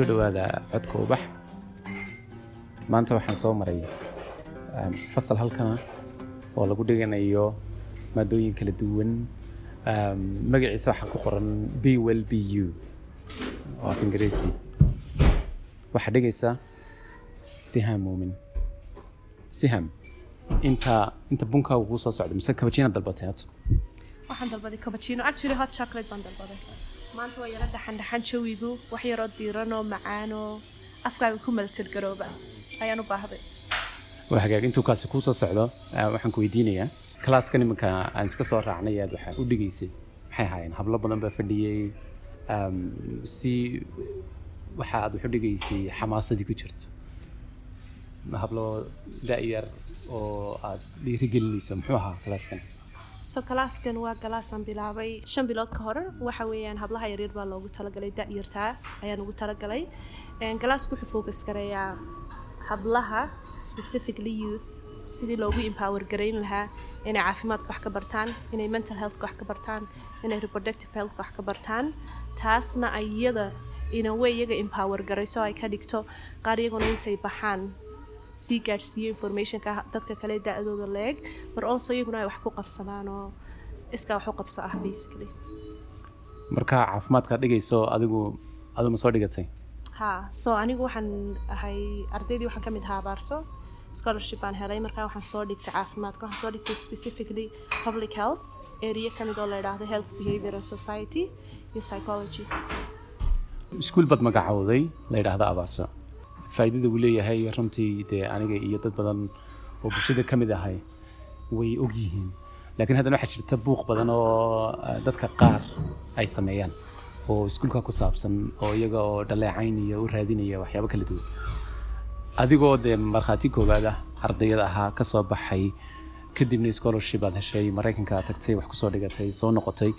ku soo dhowaada codka ubax. Maanta waxaan soo maray um, fasal halkana oo lagu dhiganayo maadooyin kala duwan. Um, magaciisa waxaa ku qoran b well b u oo af ingiriisi. Waxaa dhigaysaa siham muumin siham inta inta bunkaagu kuu soo socda mise kabajina dalbatay hadda waxaan dalbaday cappuccino. Actually hot chocolate baan dalbaday maanta waa yaro dhaxan dhaxan jawigu wax yaroo diiranoo macaanoo afkaaga ku maltirgarooba ayaan u baahday. Waa hagaag intuu kaasi kuu soo socdo ah, waxaan ku weydiinayaa. Kalaaskan iminka aan iska soo raacnay aad waxaad u dhigaysay. Maxay ahaayeen? Hablo badan baa fadhiyey si waxa aad wax u dhigaysay xamaasadii ku jirto. Hablo da-yar oo aad dhiirigelinayso muxuu ahaa kalaaskan so kalaaskan waa galaasaan bilaabay. Shan bilood ka hor waxa weeyaan hablaha yaryar baa loogu talagalay da-yartaa ayaan ugu talagalay. Galaasku wuxuu focus gareeyaa hablaha specifically youth sidii loogu empower garayn lahaa inay caafimaadka wax ka bartaan inay mental healthka wax ka bartaan inay reproductive healthka wax ka bartaan. Taasna iyada ina way iyaga empower garayso ay ka dhigto qaar iyaguna intay baxaan sii gaadhsiiyo informationka dadka kale da-dooda leeg. But also iyaguna ay wax ku qabsadaan oo iskaa wax u qabso ah basically. Marka caafimaadkaad dhigayso adigu adigu ma soo dhigatay ha so anigu waxaan ahay ardaydii waxaan ka mid ahaa abaarso. Scholarship baan helay markaa waxaan soo dhigtay caafimaadka waxaan soo dhigtay specifically public health area ka mid oo la idhaahdo health behavior and society iyo psychology. Iskuul baad magacowday la yidhaahdo abaarso faa'iidada uu leeyahay runtii dee aniga iyo dad badan oo bulshada ka mid ahay way og yihiin. Laakiin haddana waxaa jirta buuq badan oo ah, dadka qaar ay sameeyaan oo iskuulka ku saabsan oo iyaga oo dhaleecaynaya u raadinaya waxyaabo kala duwan. Adigoo dee markhaati koowaad ah ardayada ahaa ka soo baxay kadibna scholarship aad heshay maraykanka tagtay wax ku soo dhigatay soo noqotay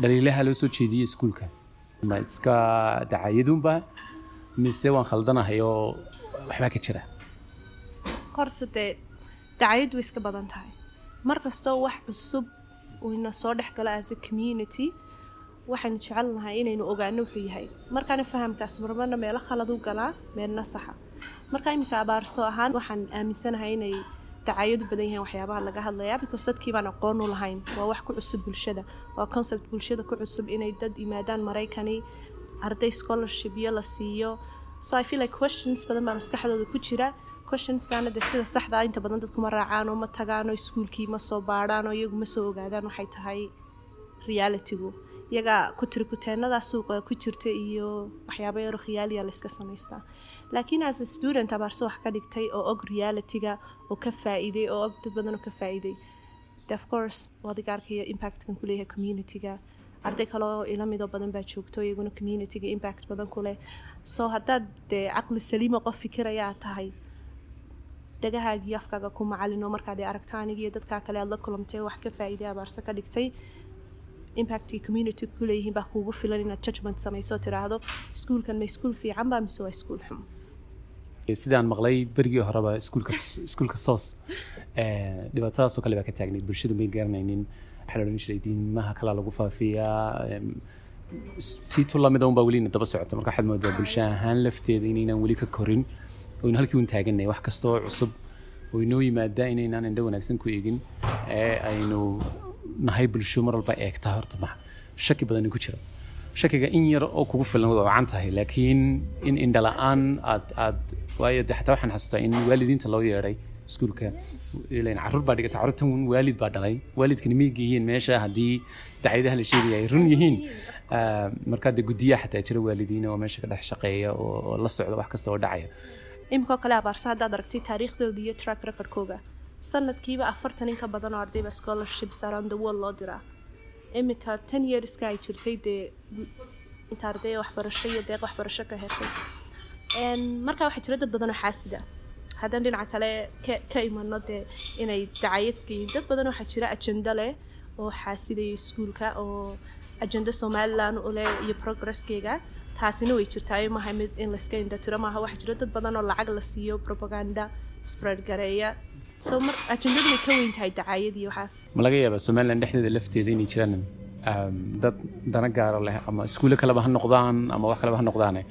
dhaliilaha loo soo jeediyey iskuulka. Ma iska dacayadunba mise waan khaldanahay oo waxbaa ka jira. Horta dee dacayadu way iska badan tahay. Mar kastoo wax cusub uu ina soo dhex galo as a community waxaynu jecelnahay inaynu ogaano wuxuu yahay. Markaana fahamkaas marmarna meelo khalad u galaa meelna saxa. Marka iminka abaarso ahaan waxaan aaminsanahay inay dacayadu badan yihiin waxyaabaha laga hadlayaa because dadkii baan aqoon u lahayn. Waa wax ku cusub bulshada. Waa concept bulshada ku cusub inay dad yimaadaan maraykani arday scholarship iyo la siiyo. So i feel like questions badan baa maskaxdooda ku jira. Questionskaana de sida saxda ah inta badan dadku ma raacaan oo ma tagaan oo iskuulkii ma soo baadhaan oo iyagu ma soo ogaadaan waxay tahay realitygu. Iyaga kutirikuteenada suuqa ku jirta iyo waxyaaba yaro khiyaaliya layska samaystaa. Laakiin as a student abaarse wax ka dhigtay oo og realityga oo ka faa'iiday oo og dad badan oo ka faa'iiday. De of course arkaya impactkan ku leeyahay communityga arday kale oo ila midoo badan baa joogto iyaguna communityga impact badan ku leh. So haddaad dee caqli saliima qof fikiraya aad tahay dhagahaaga iyo afkaaga ku macalino markaad aragto aniga iyo dadkaa kale aad la kulantay wax ka faa'iiday abaarse ka dhigtay. Impactkii community ku leeyihiin baa kuugu filan inaad judgment samayso tiraahdo iskuulkan ma iskuul fiican baa mise waa iskuul xum sidaan maqlay berigii horeba iskuulka iskuulka soos. Dhibaatadaasoo kale baa ka taagnay bulshadu may garanaynin diimaha kalaa lagu faafiyaa tiito lamida unbaa welina daba socota. Marka waxaad moodaa bulsho ahaan lafteeda inaynaan weli ka korin. Oynu halkii un taaganay wax kasta oo cusub. Oo inoo yimaada inaynaan indho wanaagsan ku eegin ee aynu nahay bulsho mar walba eegta horta ma shaki badan ku jira. Shakiga in yar oo kugu filan waa wacan tahay laakiin in indhala-aan aad aad waayo de xataa waxaan xasuustaa in waalidiinta loo yeedhay iskuulka ilan carruur baa dhigata carruurtan waalid baa dhalay. Waalidkani may geeyeen meesha haddii dacyadaha la sheegaya ay run yihiin. Markaa de guddiyaha xataa jira waalidiin oo meesha ka dhex shaqeeya oo la socda wax kasta oo dhacaya. Iminkoo kale abaarse haddaad aragtay taariikhdooda iyo track recordkooga. Sanadkiiba afartan in ka badan oo ardayba scholarships around the world loo diraa. Iminka ten yearska ay jirtay dee inta arday waxbarasho iyo deeq waxbarasho ka heshay. Markaa waxaa jira dad badan oo xaasida haddaan dhinaca kale ka imano dee inay dacayadska dad badan waxaa jira ajenda leh oo xaasidaya iskuulka oo ajenda somaliland u leh iyo progresskeyga taasina way jirtaa maaha mid in layska indhatiro maaha. Waxaa jira dad badan oo lacag la siiyo propaganda spread gareeya. So mar ajendadu ka weyn tahay dacaayad iyo waxaas ma laga yaabaa somalilan dhexdeeda lafteeda inay jiraan dad dana gaara leh ama iskuulle kaleba ha noqdaan ama wax kaleba ha noqdaane.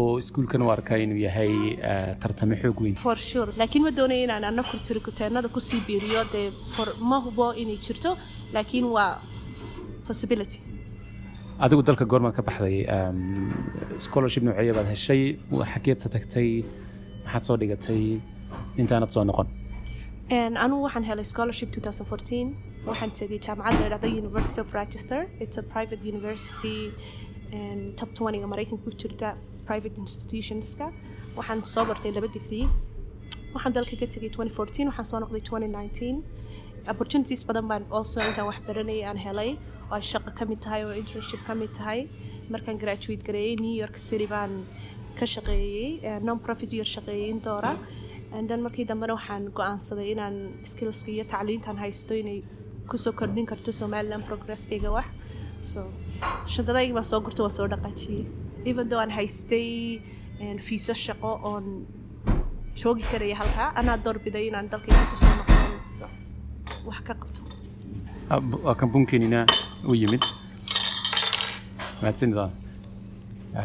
Oo iskuulkan u arka inuu yahay uh, tartamo xoog weyn. Laakiin ma doonayo inaan ana kurtirikuteenada ku sii biiriyo dee for ma hubo inay jirto laakiin waa possibility. Adigu dalka goormaad ka baxday um, scholarship nooceye baad heshay xageedsa tagtay maxaad soo dhigatay intaanad soo noqon? Anigu waxaan helay scholarship 2014 waxaan tegay jaamacad la yidhahdo University of Rochester. It's a private university top 20 maraykanka ku jirta private institutionska. Waxaan soo bartay laba degree. Waxaan dalka ka tegay 2014 waxaan soo noqday 2019 opportunities badan baan also intaan wax baranayay aan helay. Oo ay shaqo ka mid tahay oo internship ka mid tahay. Markaan graduate gareeyay new york city baan ka shaqeeyey non profit yar shaqeeyey indoora and then markii dambena waxaan go'aansaday inaan skillska iyo tacliintan haysto inay ku soo kordhin karto somaliland progresskayga wax. So shadadayga baan soo gurto waan soo dhaqaajiyey. Even though aan haystay fiisa shaqo oon joogi karaya halkaa anaa doorbiday inaan dalkayga ku soo noqdon wax ka qabto. Waa kan bunkeenina u yimid. Mahadsanida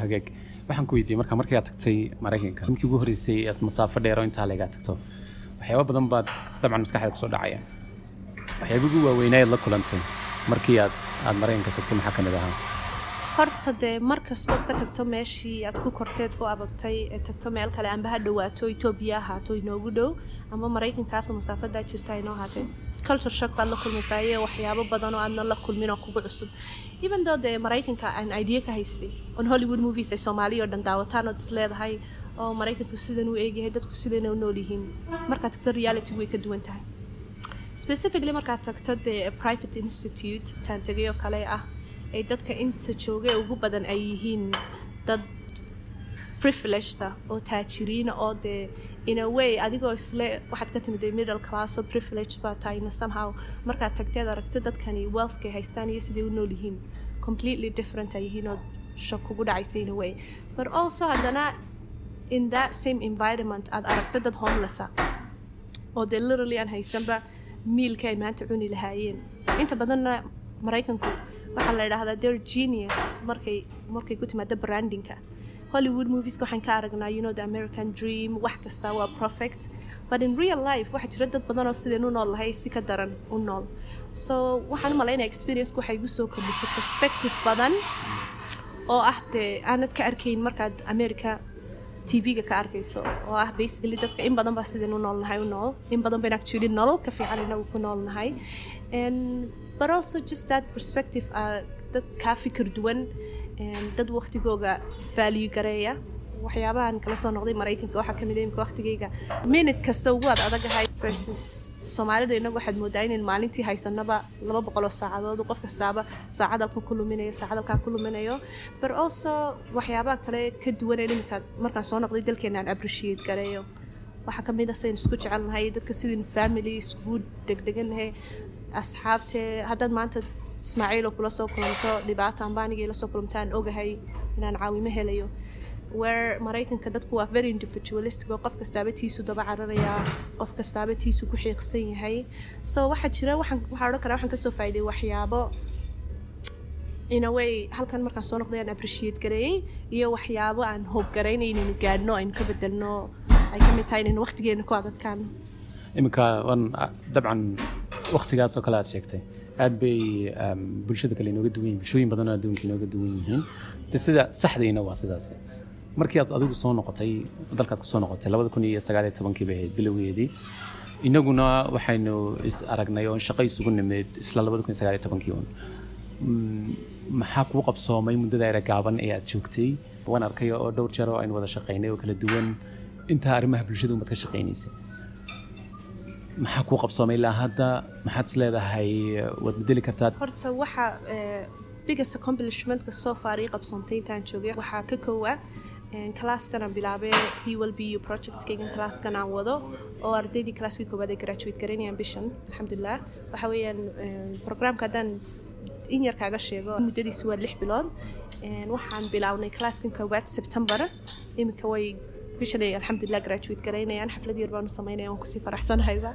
hagaag. Waxaan ku weydiiyey marka markii aad tagtay maraykanka markii ugu horreysay aad masaafo dheero intaa leegaa tagto waxyaaba badan baad dabcan maskaxda ku soo dhacaya waxyaaba ugu waaweynaa aad la kulantay. Markii aad aad maraykanka tagto maxaa ka mid ahaa? Horta dee mar kastood ka tagto meeshii aad ku korteed ku ababtay ee tagto meel kale amba ha dhawaato etoobiya ahaato inoogu dhow amba maraykankaasoo masaafadaa jirta inoo haatee culture shock baad la kulmaysaa iyo waxyaabo badan oo aadna la kulmin oo kugu cusub. Even though dee maraykanka aan idea ka haystay on hollywood movies ay soomaaliya oo dhan daawataan ood is leedahay oo maraykanku sidan uu eegyahay dadku sidana u nool yihiin markaad tagto reality way ka duwan tahay specifically markaad tagto dee private institute taan tegay oo kale ah ay dadka inta jooga ugu badan ay yihiin dad privilegeda oo taajiriina oo dee in a way adigoo isle waxaad ka timid middle class oo privilege baa tahayna somehow markaad tagteed aragti dadkani wealthkay haystaan iyo siday u nool yihiin. Completely different ay yihiin oo shak kugu dhacaysa in a way. But also haddana in that same environment aad aragto dad homelessa oo dee literally aan haysanba miilka ay maanta cuni lahaayeen. Inta badanna maraykanku waxaa la idhaahdaa they're genius markay markay ku timaado brandingka. Hollywood movieska waxaan ka aragnaa you know the american dream wax kasta waa perfect but in real life waxaa jira dad badan oo sideen u nool lahay si ka daran u nool. So waxaan malaynaya experienceku waxay igu soo kordhisay perspective badan oo ah dee aanad ka arkayn markaad america tv-ga ka arkayso oo ah basically dadka in badan baa sideen u noolnahay u nool in badan bayna actually nolol ka fiican inagu ku noolnahay. But also just that perspective uh, dad kaa fikir duwan dad waktigooga value gareeya. Waxyaabahan kala soo noqday maraykanka waxaa ka mid imika waktigayga minute kasta ugu ad adagahay versus soomaalida inagu waxaad moodaa inayn maalintii haysanaba laba boqoloo saacadood qof kastaaba saacad halkan ku luminayo saacad halkaa ku luminayo. But also waxyaabaha kale ka duwaneen iminka markaan soo noqday dalkeena aan appreciate gareeyo. Waxaa ka mid ah saynu isku jecelnahay dadka sidaynu family iskugu degdeganahay asxaabtee haddaad maanta ismaaciiloo kula soo kulanto dhibaato amba anigii la soo kulantaan ogahay inaan caawimo helayo where maraykanka dadku waa very individualistic oo qof kastaaba tiisu daba cararayaa qof kastaaba tiisu ku xiiqsan yahay. So waxaa jira waxaan waxaa odhan karaa waxaan ka soo faa'iiday waxyaabo. In a way halkan markaan soo noqday aan appreciate gareeyey iyo waxyaabo aan hoog garaynay inaynu gaadhno aynu ka bedelno ay ka mid tahay inaynu waqtigeena ku adadkaan. Iminka wan dabcan waktigaas oo kale aad sheegtay. Aad bay bulshada kale inooga duwan yihiin bulshooyin badan oo adduunka inooga duwan yihiin. De sida saxdiina waa sidaas markii aad adigu soo noqotay dalkaad ku soo noqotay labada kun iyo sagaal iyo tobankii bay ahayd bilowgeedii inaguna waxaynu is aragnay oon shaqo isugu nimid isla labada kun iyo sagaal iyo tobankii un maxaa kuu qabsoomay muddada era gaaban ee aad joogtay? Waan arkay oo dhowr jeer oo aynu wada shaqaynay oo kala duwan. Intaa arrimaha bulshada umad ka shaqaynaysay maxaa kuu qabsoomay ilaa hadda? Maxaad is leedahay waad bedeli kartaa horta waxa biggest accomplishmentka soo far ii qabsoontay intaan joogay waxaa ka koowa classkan aan bilaabay he will be you projectkaygan classkan aan wado. Oo ardaydii classkii koowaad ay graduate garanayaan bishan alxamdulilah waxa weeyaan programka haddaan in yar kaaga sheego muddadiisu waa lix bilood. Waxaan bilaabnay classkan koowaad september. Iminka way bishan ay alxamdulilah graduate garaynayaan xaflad yar baanu samaynaya waan ku sii faraxsanahayba.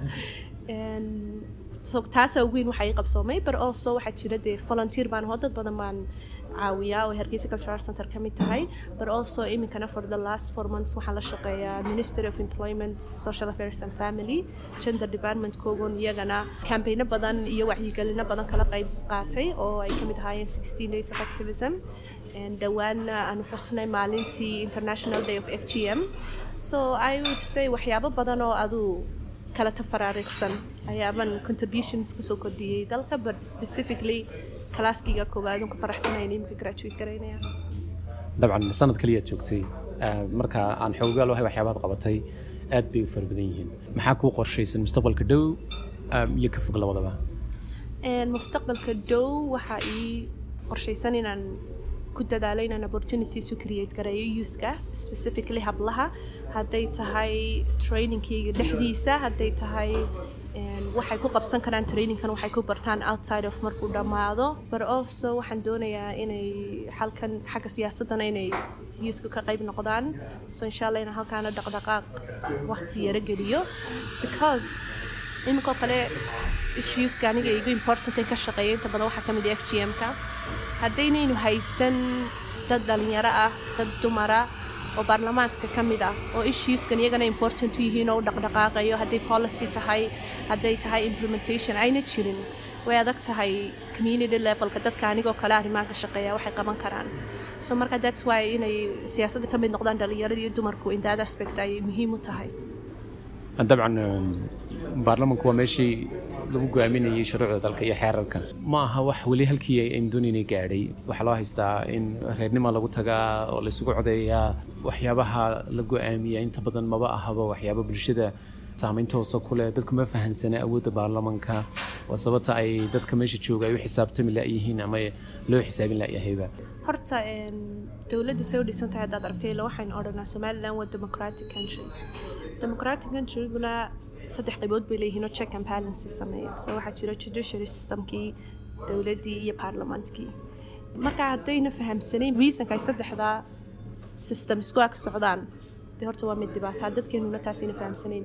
So taasaa ugu weyn waxaa ii qabsoomay but also waxaa jira dee volunteer baan hoo dad badan baan caawiyaa oo hargeysa cultural center ka mid tahay but also iminkana for the last four months waxaan la shaqeeyaa ministry of employment social affairs and family gender department koogon iyagana campaigno badan iyo wacyigelino badan kala qayb qaatay oo ay ka mid ahaayeen sixteen days of activism dhawaana aanu xusnay maalintii international day of f g m. So i would say waxyaabo badan oo aduu kala tafaraariqsan ayaaban contributions ka soo kordhiyey dalka but specifically kalaaskiga koowaad ka faraxsanayn iminka graduate garaynaya dabcan sanad kaliyaad joogtay. Marka aan xoogaal wahay waxyaabaad qabatay. Aad bay u fara badan yihiin. Maxaa kuu qorshaysan mustaqbalka dhow iyo ka fog labadaba? Mustaqbalka dhow waxaa ii qorshaysan inaan ku dadaalo inaan opportunities u create gareeyo youthka specifically hablaha. Hadday tahay trainingkayga dhexdiisa hadday tahay waxay ku qabsan karaan trainingkan waxay ku bartaan outside of markuu dhammaado. But also waxaan doonayaa inay halkan xagga siyaasadana inay youthku ka qayb noqdaan. So insha allah inaan halkaana dhaqdhaqaaq waqti yaro geliyo. Because iminkoo kale issueska aniga igu important ka shaqeeya inta badan waxaa ka mid ah f g m-ka. Haddaynaynu haysan dad dhalinyaro ah dad dumara oo baarlamaanka ka mid ah oo issueskan iyagana important yihiin oo u dhaqdhaqaaqayo hadday policy tahay hadday tahay implementation ayna jirin. Way adag tahay community levelka dadka anigoo kale arrimaha shaqeeya waxay qaban karaan. So marka that's why inay siyaasadda ka mid noqdaan dhalinyarada iyo dumarku in that aspect ay muhiim u tahay. Dabcan baarlamanku waa meeshii lagu go'aaminayay shuruucda dalka iyo xeerarka. Ma aha wax weli halkii doonaynay gaadhay. Waxaa loo haystaa in reernima lagu tagaa oo laysugu codeeyaa. Waxyaabaha la go'aamiya inta badan maba ahaba waxyaaba bulshada saamaynta hoose ku leh. Dadku ma fahansana awoodda baarlamanka waa sababta ay dadka meesha jooga ay u xisaabtami layihiin ama loo xisaabin layahayba horta dowladdu say u dhisan tahay haddaad aragtay ila waxaynu odhanaa somaliland waa democratic country. Democratic countryguna saddex qaybood bay leeyihiin oo check and balance sameeya so waxaa jira judiciary systemkii dowladdii iyo baarlamaankii marka haddayna fahamsanayn reasonka ay saddexdaa system isku ag socdaan dee horta waa mid dhibaataa dadkeenuna taasayna fahamsanayn.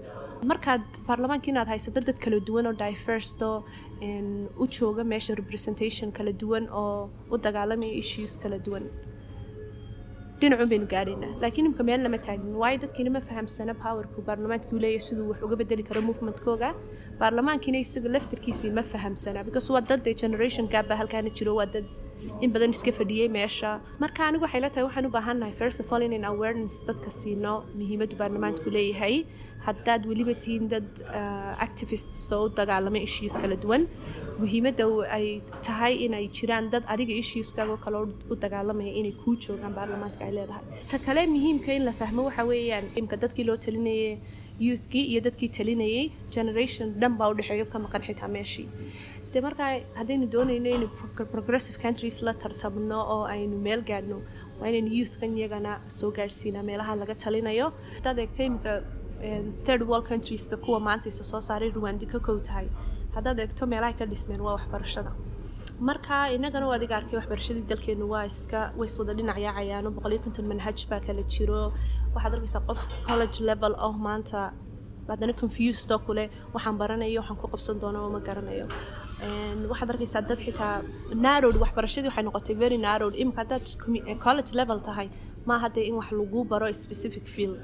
Markaad baarlamaanka inaad haysato dad kala duwan oo diversto u jooga meesha representation kala duwan oo u dagaalamaya issues kala duwan dhinacun baynu gaadhaynaa laakiin imika meel lama taagnin waayo dadkiina ma fahamsana powerku baarlamaanka uu leeyahay siduu wax uga bedeli karo movementkooga. Baarlamaankiina isaga laftarkiisii ma fahamsana because waa dad generation gap baa halkaana jiro waa dad in badan iska fadhiyey meesha. Marka anigu waxay la tahay waxaan u baahannahay first of all inayn awareness dadka siino muhiimaddu baarlamaanku leeyahay haddaad weliba tihiin dad activists oo u dagaalama issues kala duwan muhiimadda ay tahay inay jiraan dad adiga issueskaago kale u dagaalamaya inay kuu joogaan baarlamaanka ay leedahay ta kale muhiimka in la fahmo waxa weeyaan imka dadkii loo talinayay youthkii iyo dadkii talinayay generation dhan baa udhexeeyo ka maqan xitaa meeshii de markaa haddaynu doonayno inaynu progressive countries la tartamno oo aynu meel gaadhno waa inaynu youthkan iyagana soo gaadhsiinaa meelaha laga talinayo haddaad eegto imika third world countries-ka kuwa maanta isa soo saaray ruwandi ka kow tahay. Haddaad eegto meelahay ka dhismeen waa waxbarashada. Marka inagana adiga arkay waxbarashadii dalkeenu waa iska ways wada dhinac yaacayaano boqoliyo konton manhaj baa kala jiro. Waxaad arkaysaa qof college level oh maanta haddana confused oo kule waxaan baranayo waxaan ku qabsan doona oo ma garanayo. Waxaad arkaysaa dad xitaa narrowd waxbarashadii waxay noqotay very narrowd imika haddaad college level tahay ma hadee in wax lagu baro specific field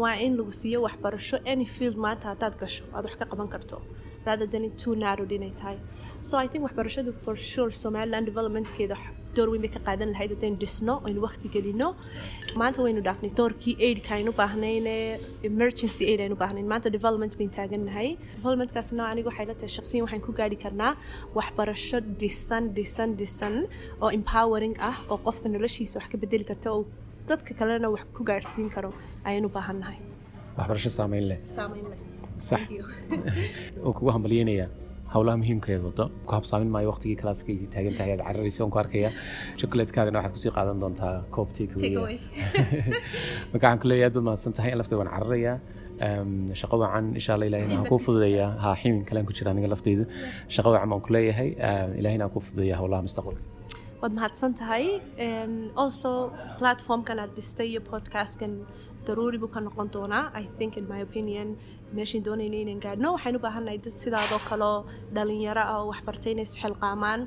waa in lagu siiyo waxbarasho any field maanta haddaad gasho aad wax ka qaban karto inay tahay so i think waxbarashadu for sure somaliland developmentkeeda door weyn bay ka qaadan lahayd haddaynu dhisno aynu waqti gelino. Maanta waynu dhaafnay doorkii aidka aynu baahnayne emergency aid aynu baahnayn. Maanta development bayn taagannahay developmentkaasna aniga waxay la tahay shaqsiyan waxaan ku gaari karnaa waxbarasho dhisan dhisan dhisan oo empowering ah oo qofka noloshiisa wax ka bedeli karta dadka kalena wax ku gaadhsiin karo ayaynu baahannahay. Waxbarasho saameyn leh. Sax. Oo kugu hambalyeynayaa howlaha muhiimkeed wado ku habsaamin maayo waqtigii kalaaska taagan tahay aad cararaysa oon ku arkaya chocolatekagana waxaad ku sii qaadan doontaa koob takeaway marka waxaan ku leeyahay aad baad mahadsan tahay lafteeda waan cararayaa. Shaqo wacan insha allah ilahina aan kuu fududeeyaa. Haa ximin kalean ku jira aniga lafteyda shaqo wacan baan ku leeyahay. Ilahina aan kuu fududeeyaa howlaha mustaqbalka waad mahadsan tahay also platformkan aad dhistay iyo podcastkan daruuri buu ka noqon doonaa i think in my opinion meeshaan doonayna inaan gaadhno waxaynu u baahannahay dad sidaadoo kaleo dhalinyaro ah oo waxbartay inay isxilqaamaan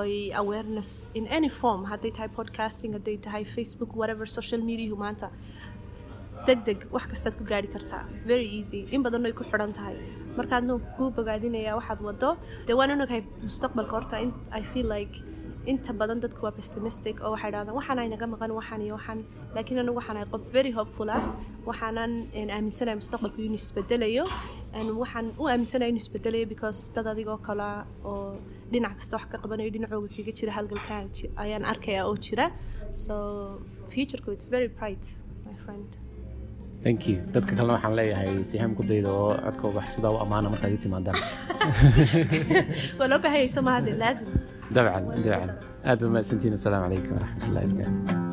oy awareness in any form. Hadday tahay podcasting hadday tahay facebook whatever social mediahu maanta deg deg wax kastaad ku gaari kartaa very easy. In badan ay ku xidhan tahay. Markaadna kuu bogaadinayaa waxaad wado dee waan onogahay mustaqbalka horta. I feel like inta badan dadku waa pessimistic oo waxay dhahdaan waxaan ay naga maqan waxaan iyo waxaan. Laakiin anigu waxaan ahay qof very hopeful ah. Waxaanan aaminsanahay mustaqbalku inuu isbedelayo waxaan u aaminsanahay inuu isbedelayo because dad adigoo kale oo dhinac kasta wax ka qabanayo dhinacooga kaga jira halgalkaan ayaan arkayaa oo jira. So futureku it's very bright my friend. Thank you. Dadka kalena waxaan leeyahay sihaam ku dayda oo codkooga sidaa u ammaana markaad ii timaadaan. Waa loo baahayay soo mahadin laazim dabcan dabcan aad ba mahadsantihin assalaamu calaykum waraxmat ullahi wabarakaatu